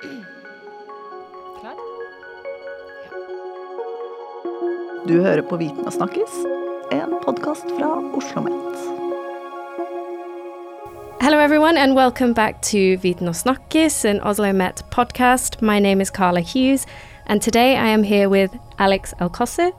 Klar? Du hører på Viten og snakkes, en podkast fra Oslo OsloMet. Hello, everyone, and welcome back to Viten og an Oslo Met podcast. My name is Carla Hughes, and today I am here with Alex Alcocer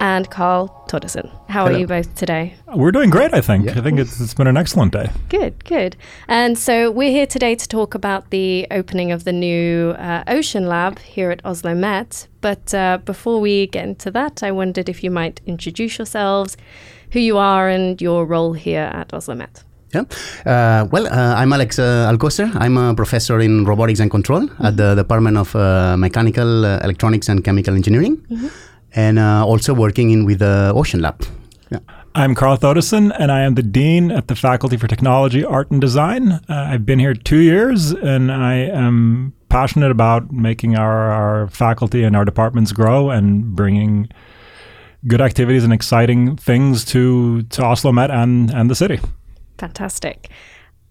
and Carl Thodesen. How Hello. are you both today? We're doing great, I think. Yeah. I think it's, it's been an excellent day. Good, good. And so we're here today to talk about the opening of the new uh, Ocean Lab here at Oslo Met. But uh, before we get into that, I wondered if you might introduce yourselves, who you are, and your role here at Oslo Met. Yeah. Uh, well, uh, I'm Alex uh, Alcocer. I'm a professor in robotics and control at the Department of uh, Mechanical, uh, Electronics, and Chemical Engineering, and uh, also working in with the Ocean Lab. Yeah. I'm Carl Thodesen, and I am the Dean at the Faculty for Technology, Art, and Design. Uh, I've been here two years, and I am passionate about making our, our faculty and our departments grow and bringing good activities and exciting things to, to Oslo Met and, and the city. Fantastic.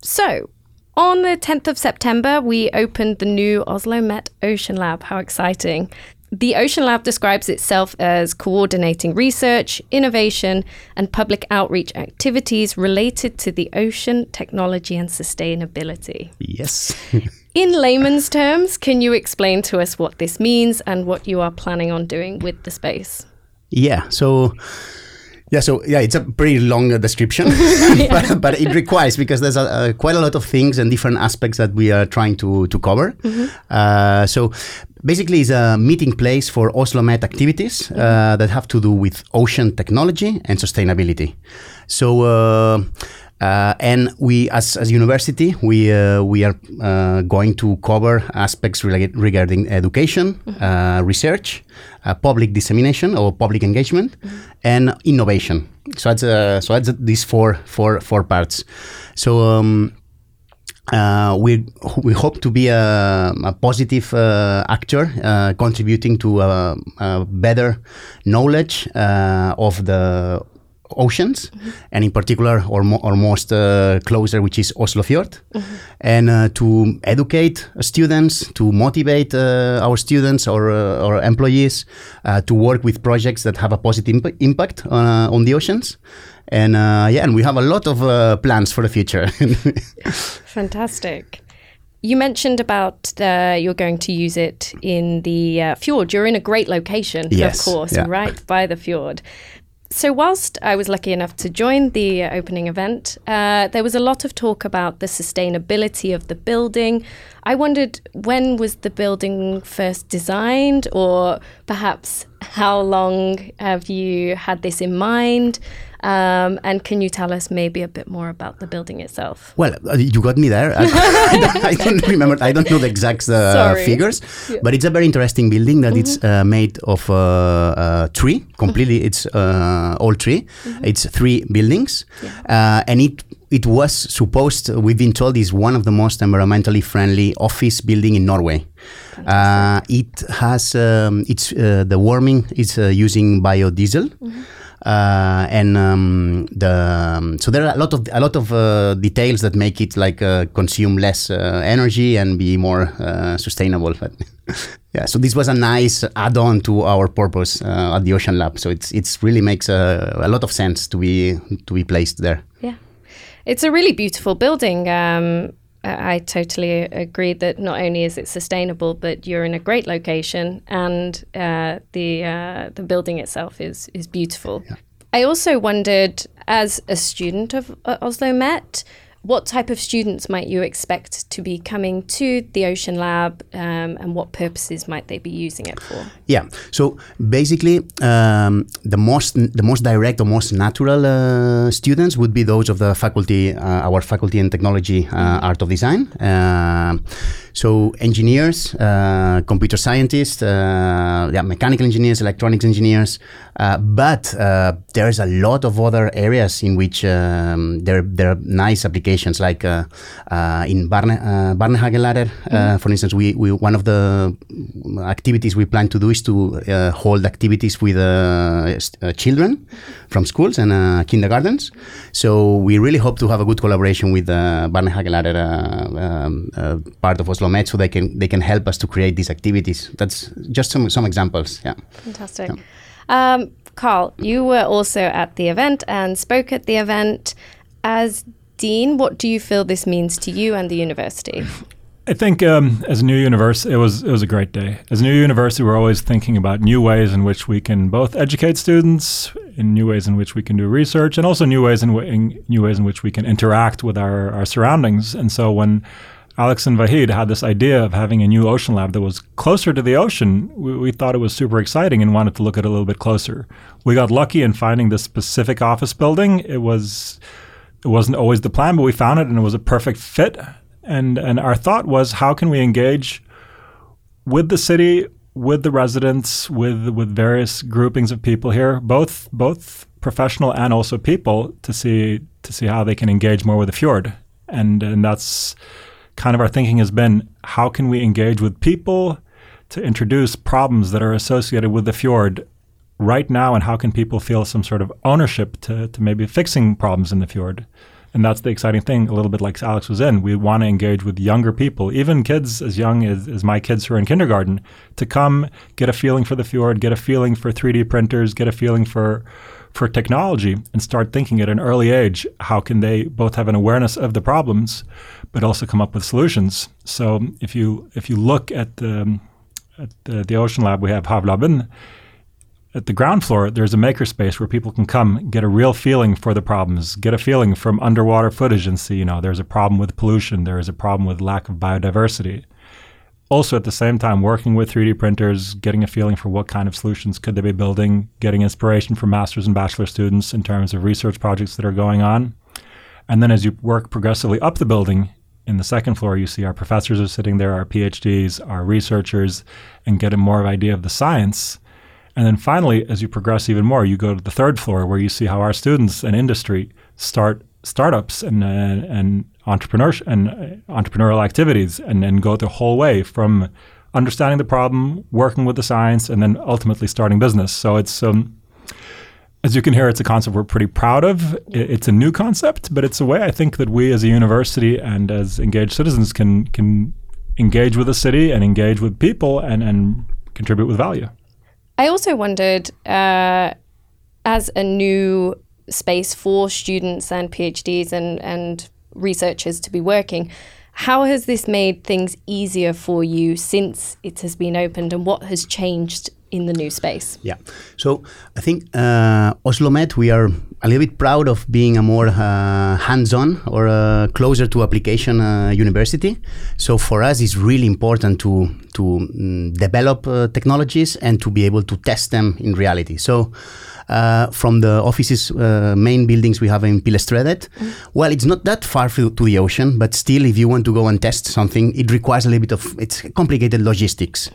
So, on the 10th of September, we opened the new Oslo Met Ocean Lab. How exciting! The Ocean Lab describes itself as coordinating research, innovation, and public outreach activities related to the ocean, technology, and sustainability. Yes. In layman's terms, can you explain to us what this means and what you are planning on doing with the space? yeah. So. Yeah, so yeah, it's a pretty long uh, description, but, but it requires because there's a, uh, quite a lot of things and different aspects that we are trying to to cover. Uh, so basically, it's a meeting place for Oslo Met activities uh, that have to do with ocean technology and sustainability. So. Uh, and we, as as university, we uh, we are uh, going to cover aspects rela- regarding education, uh, research, uh, public dissemination or public engagement, and innovation. So that's uh, so that's these four four four parts. So. Um, uh, we we hope to be a, a positive uh, actor, uh, contributing to uh, uh, better knowledge uh, of the oceans, and in particular, or, mo- or most uh, closer, which is Oslo Fjord, and uh, to educate students, to motivate uh, our students or uh, or employees uh, to work with projects that have a positive imp- impact uh, on the oceans. And uh, yeah, and we have a lot of uh, plans for the future. Fantastic. You mentioned about uh, you're going to use it in the uh, fjord. You're in a great location, Yes, of course, yeah. right by the fjord. So, whilst I was lucky enough to join the uh, opening event, uh, there was a lot of talk about the sustainability of the building. I wondered when was the building first designed, or perhaps how long have you had this in mind? Um, and can you tell us maybe a bit more about the building itself? Well, uh, you got me there. I, I don't- remember. I don't know the exact uh, figures, but it's a very interesting building that it's uh, made of uh, uh, tree. Completely, it's uh, all tree. It's three buildings, uh, and it it was supposed. We've been told is one of the most environmentally friendly office building in Norway. Uh, it has um, it's uh, the warming is uh, using biodiesel. Uh, and um, the um, so there are a lot of a lot of uh, details that make it like uh, consume less uh, energy and be more uh, sustainable. But yeah, so this was a nice add-on to our purpose uh, at the Ocean Lab. So it's it's really makes a, a lot of sense to be to be placed there. Yeah. It's a really beautiful building. Um, I totally agree that not only is it sustainable, but you're in a great location, and uh, the uh, the building itself is is beautiful. I also wondered, as a student of uh, Oslo Met, what type of students might you expect to be coming to the Ocean Lab, um, and what purposes might they be using it for? Yeah. So basically, um, the most the most direct or most natural uh, students would be those of the faculty, uh, our faculty in technology, uh, art of design. So engineers, uh, computer scientists, uh, yeah, mechanical engineers, electronics engineers. Uh, but uh, there's a lot of other areas in which um, there there are nice applications, like uh, uh, in Barne uh, Barnehagelærer, uh, for instance. We, we one of the activities we plan to do is to uh, hold activities with uh, uh, children from schools and uh, kindergartens. So we really hope to have a good collaboration with uh, Barnehagelærer uh, um, uh, part of Oslo Met so they can they can help us to create these activities. That's just some some examples. Yeah. Fantastic. Um, Carl, you were also at the event and spoke at the event. As dean, what do you feel this means to you and the university? I think um, as a new university, it was it was a great day. As a new university, we're always thinking about new ways in which we can both educate students, in new ways in which we can do research, and also new ways in, w- in new ways in which we can interact with our, our surroundings. And so when Alex and Vahid had this idea of having a new ocean lab that was closer to the ocean, we, we thought it was super exciting and wanted to look at it a little bit closer. We got lucky in finding this specific office building. It was it wasn't always the plan, but we found it and it was a perfect fit and and our thought was how can we engage with the city with the residents with with various groupings of people here both both professional and also people to see to see how they can engage more with the fjord? And and that's kind of our thinking has been how can we engage with people to introduce problems that are associated with the fjord right now? And how can people feel some sort of ownership to, to maybe fixing problems in the fjord and that's the exciting thing, a little bit like Alex was in. We want to engage with younger people, even kids as young as, as my kids who are in kindergarten, to come get a feeling for the fjord, get a feeling for 3D printers, get a feeling for for technology and start thinking at an early age how can they both have an awareness of the problems but also come up with solutions so if you if you look at the at the, the ocean lab we have havlaben at the ground floor, there's a makerspace where people can come get a real feeling for the problems, get a feeling from underwater footage and see, you know, there's a problem with pollution, there is a problem with lack of biodiversity. Also, at the same time, working with 3D printers, getting a feeling for what kind of solutions could they be building, getting inspiration from master's and bachelor students in terms of research projects that are going on. And then as you work progressively up the building, in the second floor, you see our professors are sitting there, our PhDs, our researchers, and get a more of idea of the science and then finally, as you progress even more, you go to the third floor where you see how our students and industry start startups and and entrepreneurship and uh, entrepreneurial activities, and then go the whole way from understanding the problem, working with the science, and then ultimately starting business. So it's um, as you can hear, it's a concept we're pretty proud of. It's a new concept, but it's a way I think that we as a university and as engaged citizens can can engage with the city and engage with people and, and contribute with value. I also wondered, uh, as a new space for students and PhDs and, and researchers to be working, how has this made things easier for you since it has been opened and what has changed in the new space? Yeah. So I think uh, Oslo Met, we are a little bit proud of being a more uh, hands-on or uh, closer to application uh, university. So for us, it's really important to to um, develop uh, technologies and to be able to test them in reality. So. Uh, from the offices, uh, main buildings we have in Pilestredet. Mm. Well, it's not that far to the ocean, but still, if you want to go and test something, it requires a little bit of it's complicated logistics.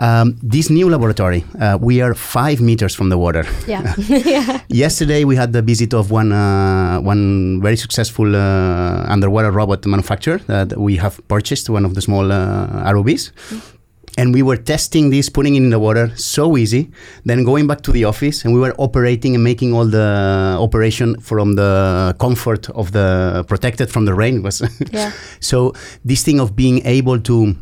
Um, this new laboratory, uh, we are five meters from the water. Yeah. yeah. Yesterday we had the visit of one uh, one very successful uh, underwater robot manufacturer that we have purchased, one of the small uh, ROVs. Mm. And we were testing this, putting it in the water, so easy. Then going back to the office, and we were operating and making all the operation from the comfort of the protected from the rain. Was yeah. so this thing of being able to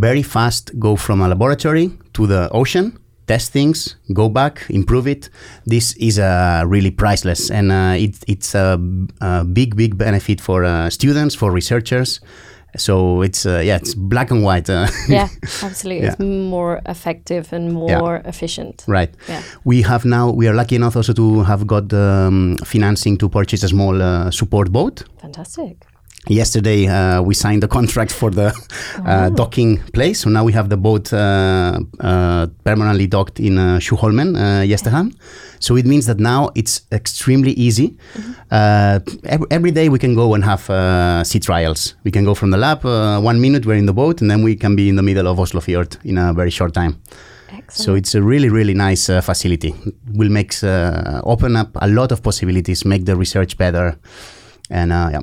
very fast go from a laboratory to the ocean test things go back improve it this is uh, really priceless and uh, it, it's a, a, big big benefit for uh, students for researchers so it's uh, yeah it's black and white uh. yeah absolutely yeah. it's more effective and more yeah. efficient right yeah. we have now we are lucky enough also to have got um, financing to purchase a small uh, support boat fantastic yesterday uh, we signed the contract for the uh, oh. docking place so now we have the boat uh, uh permanently docked in uh, Sjuholmen, uh, so it means that now it's extremely easy mm-hmm. Uh, every, every day we can go and have sea trials we can go from the lab one minute we're in the boat and then we can be in the middle of Oslo Fjord in a very short time Excellent. So it's a really, really nice facility. Will make open up a lot of possibilities, make the research better, and yeah.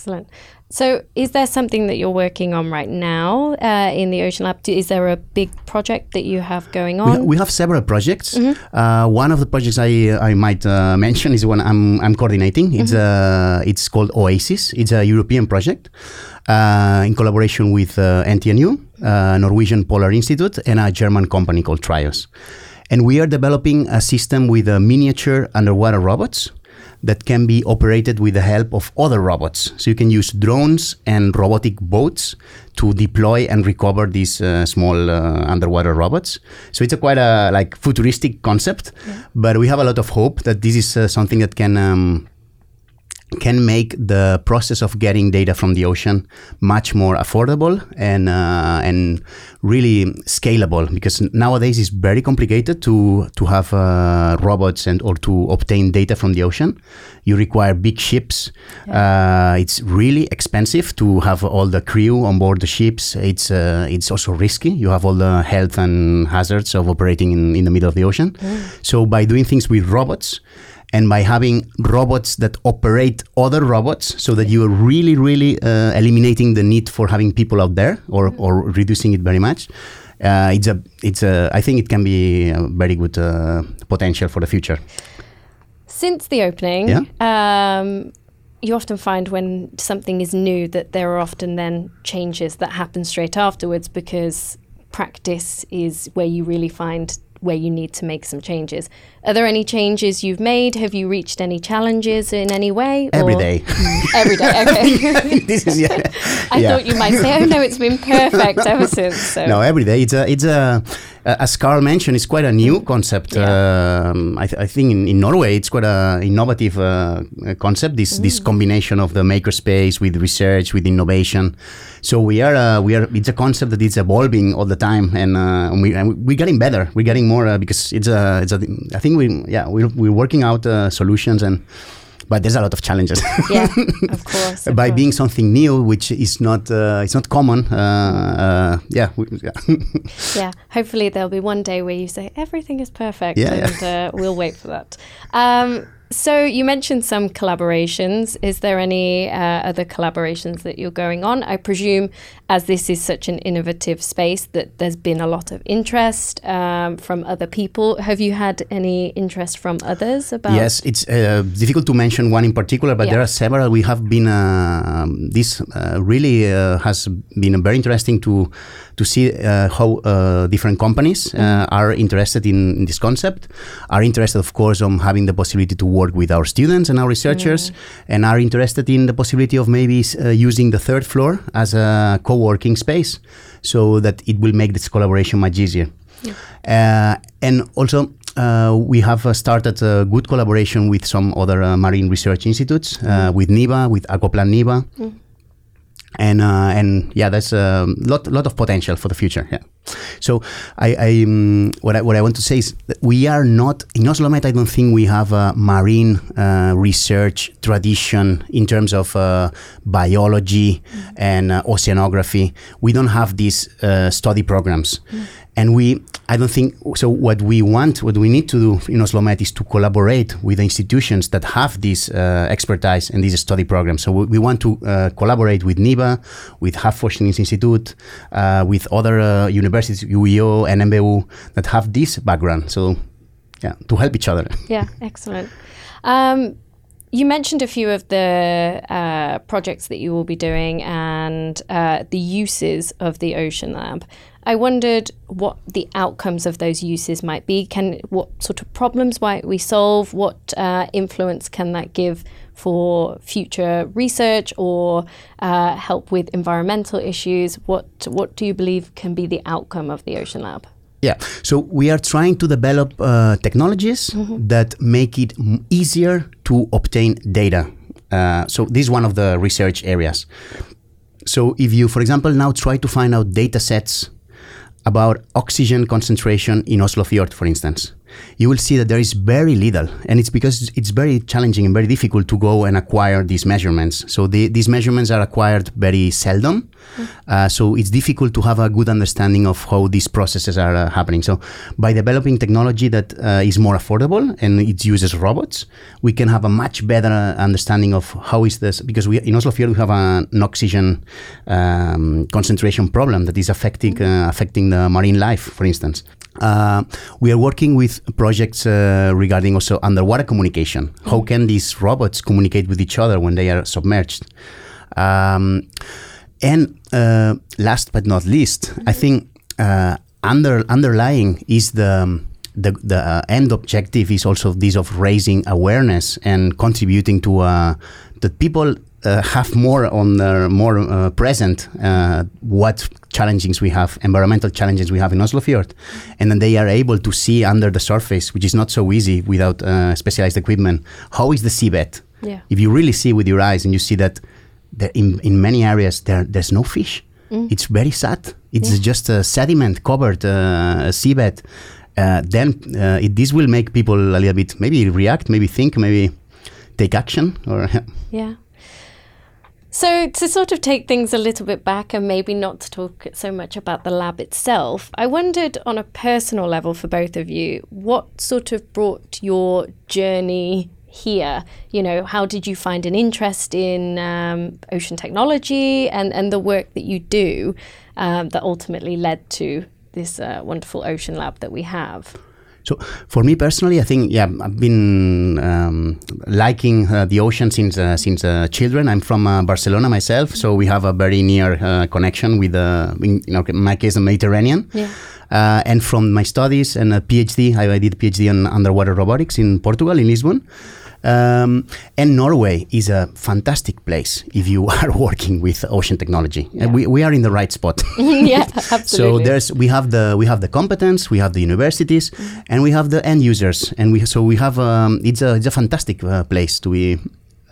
Excellent. So, is there something that you're working on right now uh, in the Ocean Lab? Is there a big project that you have going We, on? ha- we have several projects. Uh, one of the projects I I might uh, mention is one I'm I'm coordinating. It's uh, it's called Oasis. It's a European project uh, in collaboration with uh, NTNU, uh, Norwegian Polar Institute, and a German company called Trios. And we are developing a system with uh, miniature underwater robots that can be operated with the help of other robots. So you can use drones and robotic boats to deploy and recover these uh, small uh, underwater robots. So it's a quite a like futuristic concept, but we have a lot of hope that this is uh, something that can. Um, can make the process of getting data from the ocean much more affordable and uh, and really scalable because nowadays it's very complicated to to have uh, robots and or to obtain data from the ocean. You require big ships. Uh, it's really expensive to have all the crew on board the ships. It's uh, it's also risky. You have all the health and hazards of operating in, in the middle of the ocean. So by doing things with robots and by having robots that operate other robots so that you are really really uh, eliminating the need for having people out there or, or reducing it very much uh, it's a it's a i think it can be a very good uh, potential for the future Since the opening, Yeah. um, you often find when something is new that there are often then changes that happen straight afterwards because practice is where you really find where you need to make some changes. Are there any changes you've made? Have you reached any challenges in any way? every or- day Every day. Okay. this is yeah, I yeah. thought you might say, "Oh no, it's been perfect ever since." So no every day it's a it's a as Carl mentioned it's quite a new concept um, I, th- I think in, in Norway it's quite an innovative uh, concept this this combination of the makerspace with research with innovation. So we are uh, we are it's a concept that is evolving all the time and, uh, and we and we're getting better. We're getting more uh, because it's a it's a I think we yeah we're, we're working out uh, solutions and but there's a lot of challenges yeah, of course. of by course. being something new, which is not uh, it's not common. Uh, uh, yeah, yeah. yeah, hopefully there'll be one day where you say everything is perfect, Yeah, yeah. and Uh, we'll wait for that. Um, so you mentioned some collaborations. Is there any uh, other collaborations that you're going on? I presume, as this is such an innovative space, that there's been a lot of interest um, from other people. Have you had any interest from others about? Yes, it's uh, difficult to mention one in particular, but Yeah. there are several. We have been uh, this uh, really uh, has been very interesting to to see uh, how uh, different companies uh, are interested in, in this concept. Are interested, of course, on having the possibility to work with our students and our researchers, and are interested in the possibility of maybe uh, using the third floor as a co-working space, so that it will make this collaboration much easier. Uh, and also, uh, we have uh, started a good collaboration with some other uh, marine research institutes, uh, with NIVA, with Akvaplan-niva. And uh, and yeah, there's a lot lot of potential for the future. Yeah. So I, I um, what I what I want to say is we are not in Oslomet. I don't think we have a marine uh, research tradition in terms of uh, biology and uh, oceanography. We don't have these uh, study programs, and we I don't think so. What we want, what we need to do in Oslomet is to collaborate with the institutions that have this uh, expertise and these study programs. So we, we want to uh, collaborate with NIVA, with Havforskningsinstitut, uh, with other uh, universities, UIO and MBU that have this background. So yeah, to help each other. Yeah, excellent. Um, you mentioned a few of the uh, projects that you will be doing and uh, the uses of the Ocean Lab. I wondered what the outcomes of those uses might be. Can what sort of problems might we solve? What uh, influence can that give for future research or uh, help with environmental issues? What what do you believe can be the outcome of the Ocean Lab? Yeah, so we are trying to develop uh, technologies that make it easier to obtain data. Uh, so this is one of the research areas. So if you, for example, now try to find out data sets about oxygen concentration in Oslo Fjord, for instance, you will see that there is very little, and it's because it's very challenging and very difficult to go and acquire these measurements. So the, these measurements are acquired very seldom. Uh, so it's difficult to have a good understanding of how these processes are uh, happening. So by developing technology that uh, is more affordable and it uses robots, we can have a much better understanding of how is this because we in Oslo Fjord we have an oxygen um, concentration problem that is affecting uh, affecting the marine life, for instance. Uh, we are working with projects uh, regarding also underwater communication. How can these robots communicate with each other when they are submerged? Um, and uh, last but not least, I think uh, under underlying is the the, the uh, end objective is also this of raising awareness and contributing to uh, that people uh, have more on their more uh, present uh, what challenges we have, environmental challenges we have in Oslo Fjord, and then they are able to see under the surface, which is not so easy without uh, specialized equipment. How is the seabed? Yeah. If you really see with your eyes and you see that there in in many areas there there's no fish, it's very sad. It's just a sediment covered uh, seabed. Uh, then uh, it, this will make people a little bit maybe react, maybe think, maybe take action, or Yeah. So, to sort of take things a little bit back and maybe not to talk so much about the lab itself, I wondered on a personal level for both of you, what sort of brought your journey here? You know, how did you find an interest in um, ocean technology and, and the work that you do um, that ultimately led to this uh, wonderful ocean lab that we have? So for me personally, I think yeah, I've been um, liking uh, the ocean since uh, since uh, children. I'm from uh, Barcelona myself, so we have a very near uh, connection with the in, you know, in my case the Mediterranean. Yeah. Uh, and from my studies and a PhD, I, I did a PhD on underwater robotics in Portugal in Lisbon. Um, and Norway is a fantastic place if you are working with ocean technology. And we, we are in the right spot. yeah, absolutely. So there's we have the we have the competence, we have the universities, and we have the end users, and we so we have um, it's a it's a fantastic uh, place to be.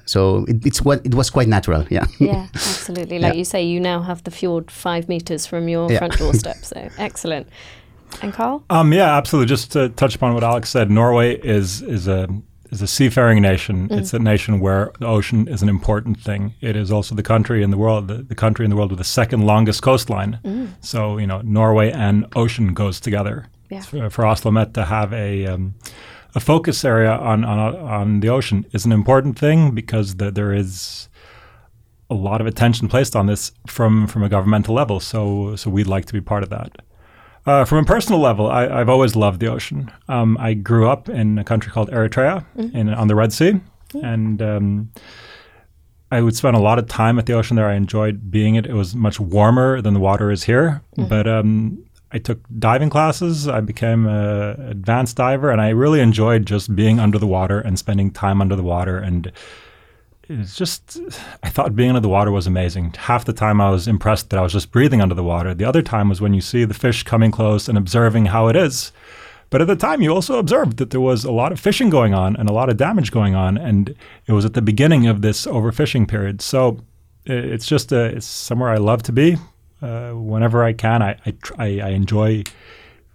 So it, it's what it was quite natural, yeah. yeah, absolutely. Like Yeah. you say, you now have the fjord five meters from your Yeah. front doorstep. So excellent. And Carl? Um, yeah, absolutely. Just to touch upon what Alex said, Norway is is a is a seafaring nation. It's a nation where the ocean is an important thing. It is also the country in the world, the, the country in the world with the second longest coastline. So you know, Norway and ocean goes together. Yeah. For, for Oslo Met to have a um, a focus area on on on the ocean is an important thing because the, there is a lot of attention placed on this from from a governmental level. So so we'd like to be part of that. Uh, from a personal level, I, I've always loved the ocean. Um, I grew up in a country called Eritrea in, on the Red Sea, and um, I would spend a lot of time at the ocean there. I enjoyed being it. It was much warmer than the water is here, but um, I took diving classes. I became an advanced diver, and I really enjoyed just being under the water and spending time under the water and it's just I thought being under the water was amazing. Half the time I was impressed that I was just breathing under the water. The other time was when you see the fish coming close and observing how it is. But at the time you also observed that there was a lot of fishing going on and a lot of damage going on and it was at the beginning of this overfishing period. So it's just a, it's somewhere I love to be. Uh, whenever I can, I, I, I enjoy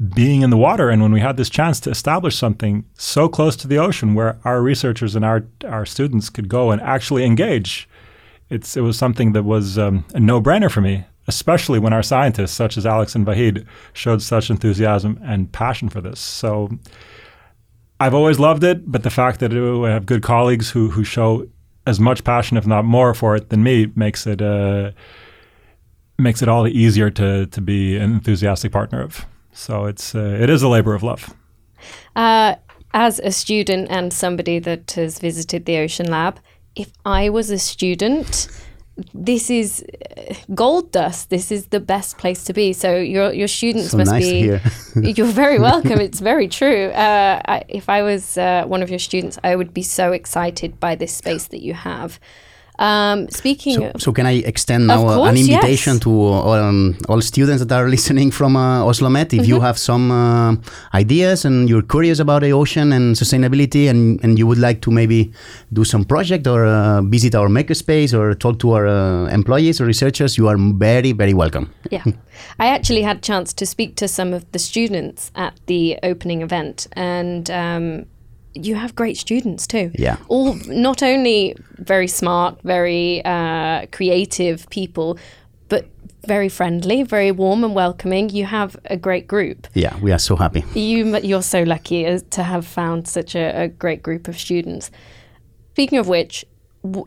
being in the water. And when we had this chance to establish something so close to the ocean where our researchers and our, our students could go and actually engage, it's, it was something that was um, a no brainer for me, especially when our scientists, such as Alex and Vahid, showed such enthusiasm and passion for this. So I've always loved it, but the fact that I have good colleagues who, who show as much passion, if not more, for it than me makes it uh, makes it all the easier to to be an enthusiastic partner of. So it's uh, it is a labor of love. Uh, as a student and somebody that has visited the Ocean Lab, if I was a student, this is uh, gold dust. This is the best place to be. So your your students So must nice be. hear. you're very welcome. It's very true. Uh, I, if I was uh, one of your students, I would be so excited by this space that you have. Um, speaking So, of, so can I extend now uh, course, an invitation yes. to all, um, all students that are listening from uh, Oslo Met? If Mm-hmm. you have some uh, ideas and you're curious about the ocean and sustainability, and, and you would like to maybe do some project or uh, visit our makerspace or talk to our uh, employees or researchers, you are very very welcome. yeah, I actually had a chance to speak to some of the students at the opening event, and um, you have great students too. Yeah. all not only very smart, very uh, creative people, but very friendly, very warm and welcoming. You have a great group. Yeah, we are so happy. You you're so lucky to have found such a, a great group of students. Speaking of which,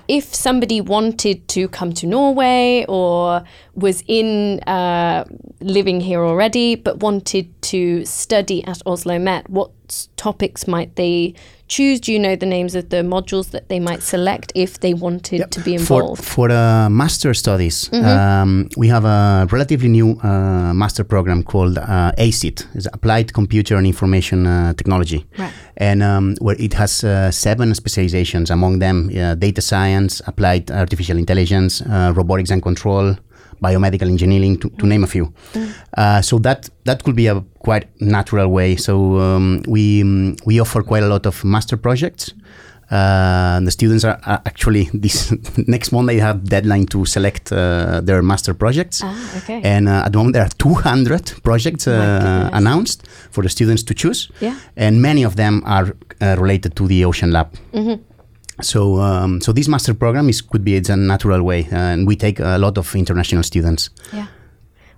if somebody wanted to come to Norway or was in uh, living here already but wanted to study at Oslo Met, what topics might they choose? Do you know the names of the modules that they might select if they wanted to be For, involved? for uh, master studies, Mm-hmm. um, we have a relatively new uh, master program called uh, ACIT, it's Applied Computer and Information uh, Technology, Right. and um, where it has uh, seven specializations. Among them, uh, data science, applied artificial intelligence, uh, robotics and control, biomedical engineering, to, to name a few. Uh, so that that could be a quite natural way. So um, we um, we offer quite a lot of master projects. Uh, the students are, are actually this next Monday have deadline to select uh, their master projects. Ah, okay. And uh, at the moment there are 200 projects uh, announced for the students to choose. Yeah. And many of them are uh, related to the Ocean Lab. Mm-hmm. So, um, so this master program is could be it's a natural way, and we take a lot of international students. Yeah.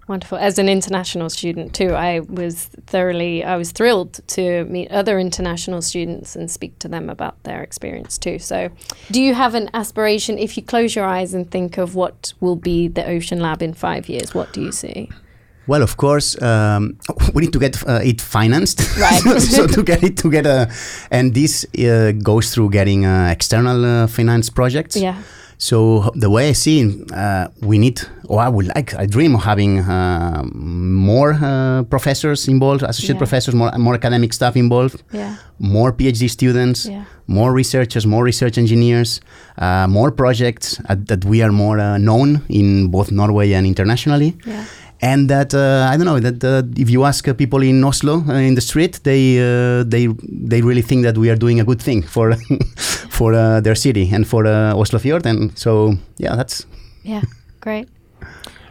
Wonderful. As an international student too, I was thoroughly, I was thrilled to meet other international students and speak to them about their experience too. So, do you have an aspiration? If you close your eyes and think of what will be the Ocean Lab in five years, what do you see? Well, of course, um, we need to get uh, it financed. Right. so to get it together, and this uh, goes through getting uh, external uh, finance projects. Yeah. So the way I see, uh, we need, or I would like, I dream of having uh, more uh, professors involved, associate Yeah. professors, more more academic staff involved, Yeah. more PhD students, Yeah. more researchers, more research engineers, uh, more projects that we are more uh, known in both Norway and internationally. And that uh, I don't know that uh, if you ask uh, people in Oslo uh, in the street, they uh, they they really think that we are doing a good thing for for uh, their city and for uh, Oslofjord. And so yeah, that's Yeah. Great.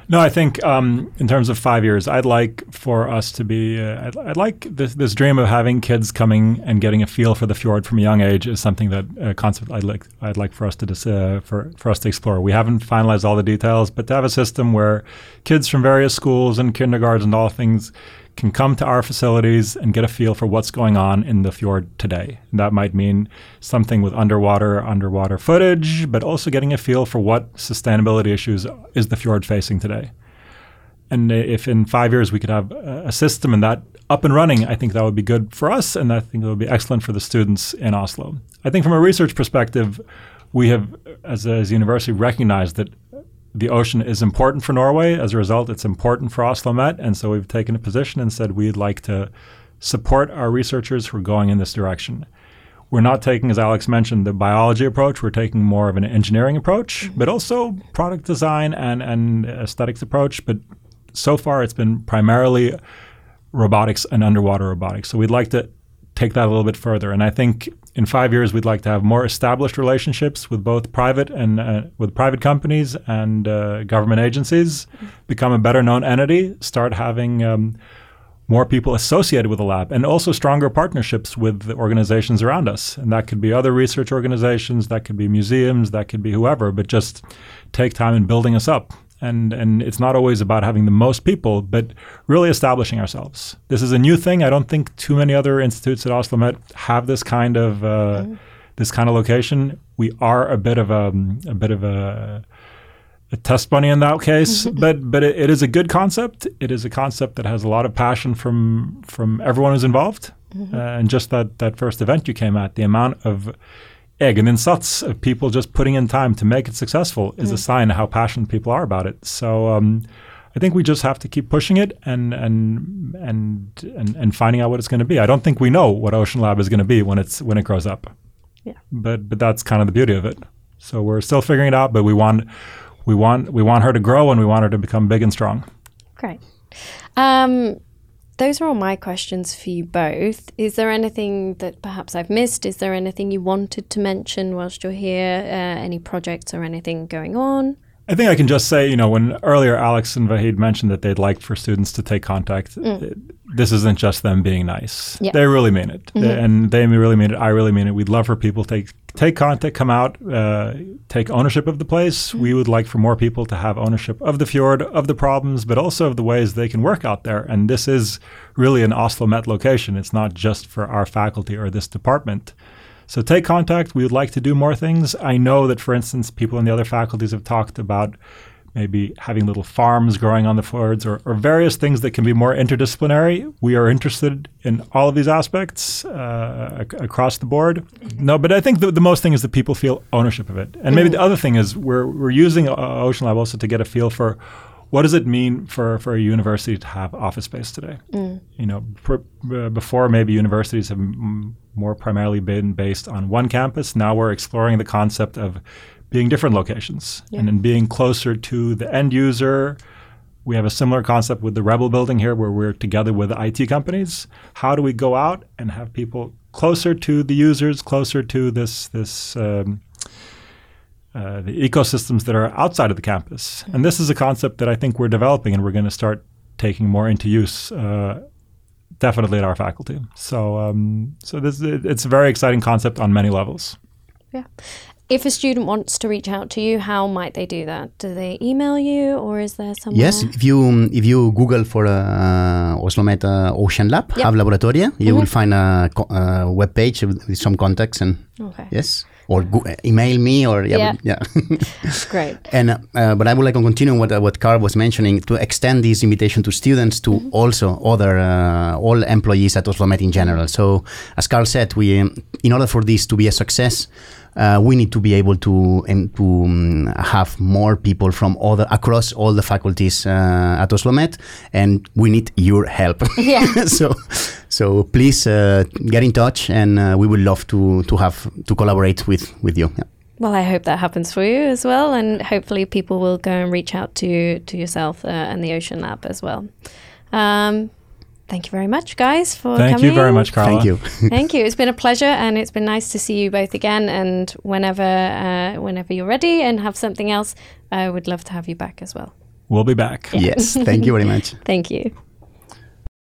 No, I think um, in terms of five years, I'd like for us to be. Uh, I'd, I'd like this this dream of having kids coming and getting a feel for the fjord from a young age is something that a concept I'd like I'd like for us to dis, uh, for for us to explore. We haven't finalized all the details, but to have a system where kids from various schools and kindergartens and all things can come to our facilities and get a feel for what's going on in the fjord today. That might mean something with underwater underwater footage, but also getting a feel for what sustainability issues is the fjord facing today. And if in five years we could have a a system and that up and running, I think that would be good for us, and I think it would be excellent for the students in Oslo. I think from a research perspective, we have, as a, as a university, recognized that the ocean is important for Norway. As a result, it's important for Oslo Met, and so we've taken a position and said we'd like to support our researchers who are going in this direction. We're not taking, as Alex mentioned, the biology approach. We're taking more of an engineering approach, mm-hmm. but also product design and, and aesthetics approach. But so far, it's been primarily robotics and underwater robotics. So we'd like to take that a little bit further. And I think in five years, we'd like to have more established relationships with both private and uh, with private companies and uh, government agencies, become a better known entity, start having um, more people associated with the lab, and also stronger partnerships with the organizations around us. And that could be other research organizations, that could be museums, that could be whoever, but just take time in building us up. And, and it's not always about having the most people, but really establishing ourselves. This is a new thing. I don't think too many other institutes at Oslo Met have this kind of uh, this kind of location. We are a bit of a, a bit of a a test bunny in that case, but but it, it is a good concept. It is a concept that has a lot of passion from from everyone who's involved. Uh, and just that that first event you came at, the amount of egeninnsats of people just putting in time to make it successful is a sign of how passionate people are about it. So um, I think we just have to keep pushing it and and and and, and finding out what it's going to be. I don't think we know what Ocean Lab is going to be when it's when it grows up. Yeah. But but that's kind of the beauty of it. So we're still figuring it out, but we want we want we want her to grow and we want her to become big and strong. Great. Um, those are all my questions for you both. Is there anything that perhaps I've missed? Is there anything you wanted to mention whilst you're here? Uh, any projects or anything going on? I think I can just say, you know, when earlier Alex and Vahid mentioned that they'd like for students to take contact, Mm. it- this isn't just them being nice. Yeah. They really mean it, Mm-hmm. and they really mean it. I really mean it. We'd love for people to take take contact, come out, uh, take ownership of the place. Mm-hmm. We would like for more people to have ownership of the fjord, of the problems, but also of the ways they can work out there. And this is really an Oslo Met location. It's not just for our faculty or this department. So take contact. We would like to do more things. I know that, for instance, people in the other faculties have talked about maybe having little farms growing on the fjords or, or various things that can be more interdisciplinary. We are interested in all of these aspects uh, ac- across the board. No, but I think the, the most thing is that people feel ownership of it. And maybe the other thing is we're, we're using Ocean Lab also to get a feel for what does it mean for, for a university to have office space today? You know, pr- uh, before maybe universities have m- more primarily been based on one campus. Now we're exploring the concept of being different locations and then being closer to the end user. We have a similar concept with the Rebel building here where we're together with IT companies. How do we go out and have people closer to the users, closer to this this um, uh, the ecosystems that are outside of the campus? And this is a concept that I think we're developing and we're going to start taking more into use. Uh, definitely at our faculty. So, um, so this it's a very exciting concept on many levels. Yeah. If a student wants to reach out to you, how might they do that? Do they email you, or is there somewhere? Yes, if you if you Google for uh, Oslo Met uh, Ocean Lab, Yep. Havlaboratoriet, you will find a, a web page with, some contacts and Okay. yes, or go, email me or yeah, Yeah. but- yeah. Great. And uh, but I would like to continue what uh, what Carl was mentioning to extend this invitation to students to also other uh, all employees at Oslo Met in general. So as Carl said, we in order for this to be a success. Uh, we need to be able to um, to um, have more people from other across all the faculties uh, at Oslo Met, and we need your help. Yeah. so, so please uh, get in touch, and uh, we would love to to have to collaborate with with you. Yeah. Well, I hope that happens for you as well, and hopefully people will go and reach out to to yourself uh, and the Ocean Lab as well. Um, thank you very much, guys, for Thank coming. you very much, Carla. Thank you. Thank you. It's been a pleasure, and it's been nice to see you both again. And whenever uh, whenever you're ready and have something else, I would love to have you back as well. We'll be back. yes, thank you very much. Thank you.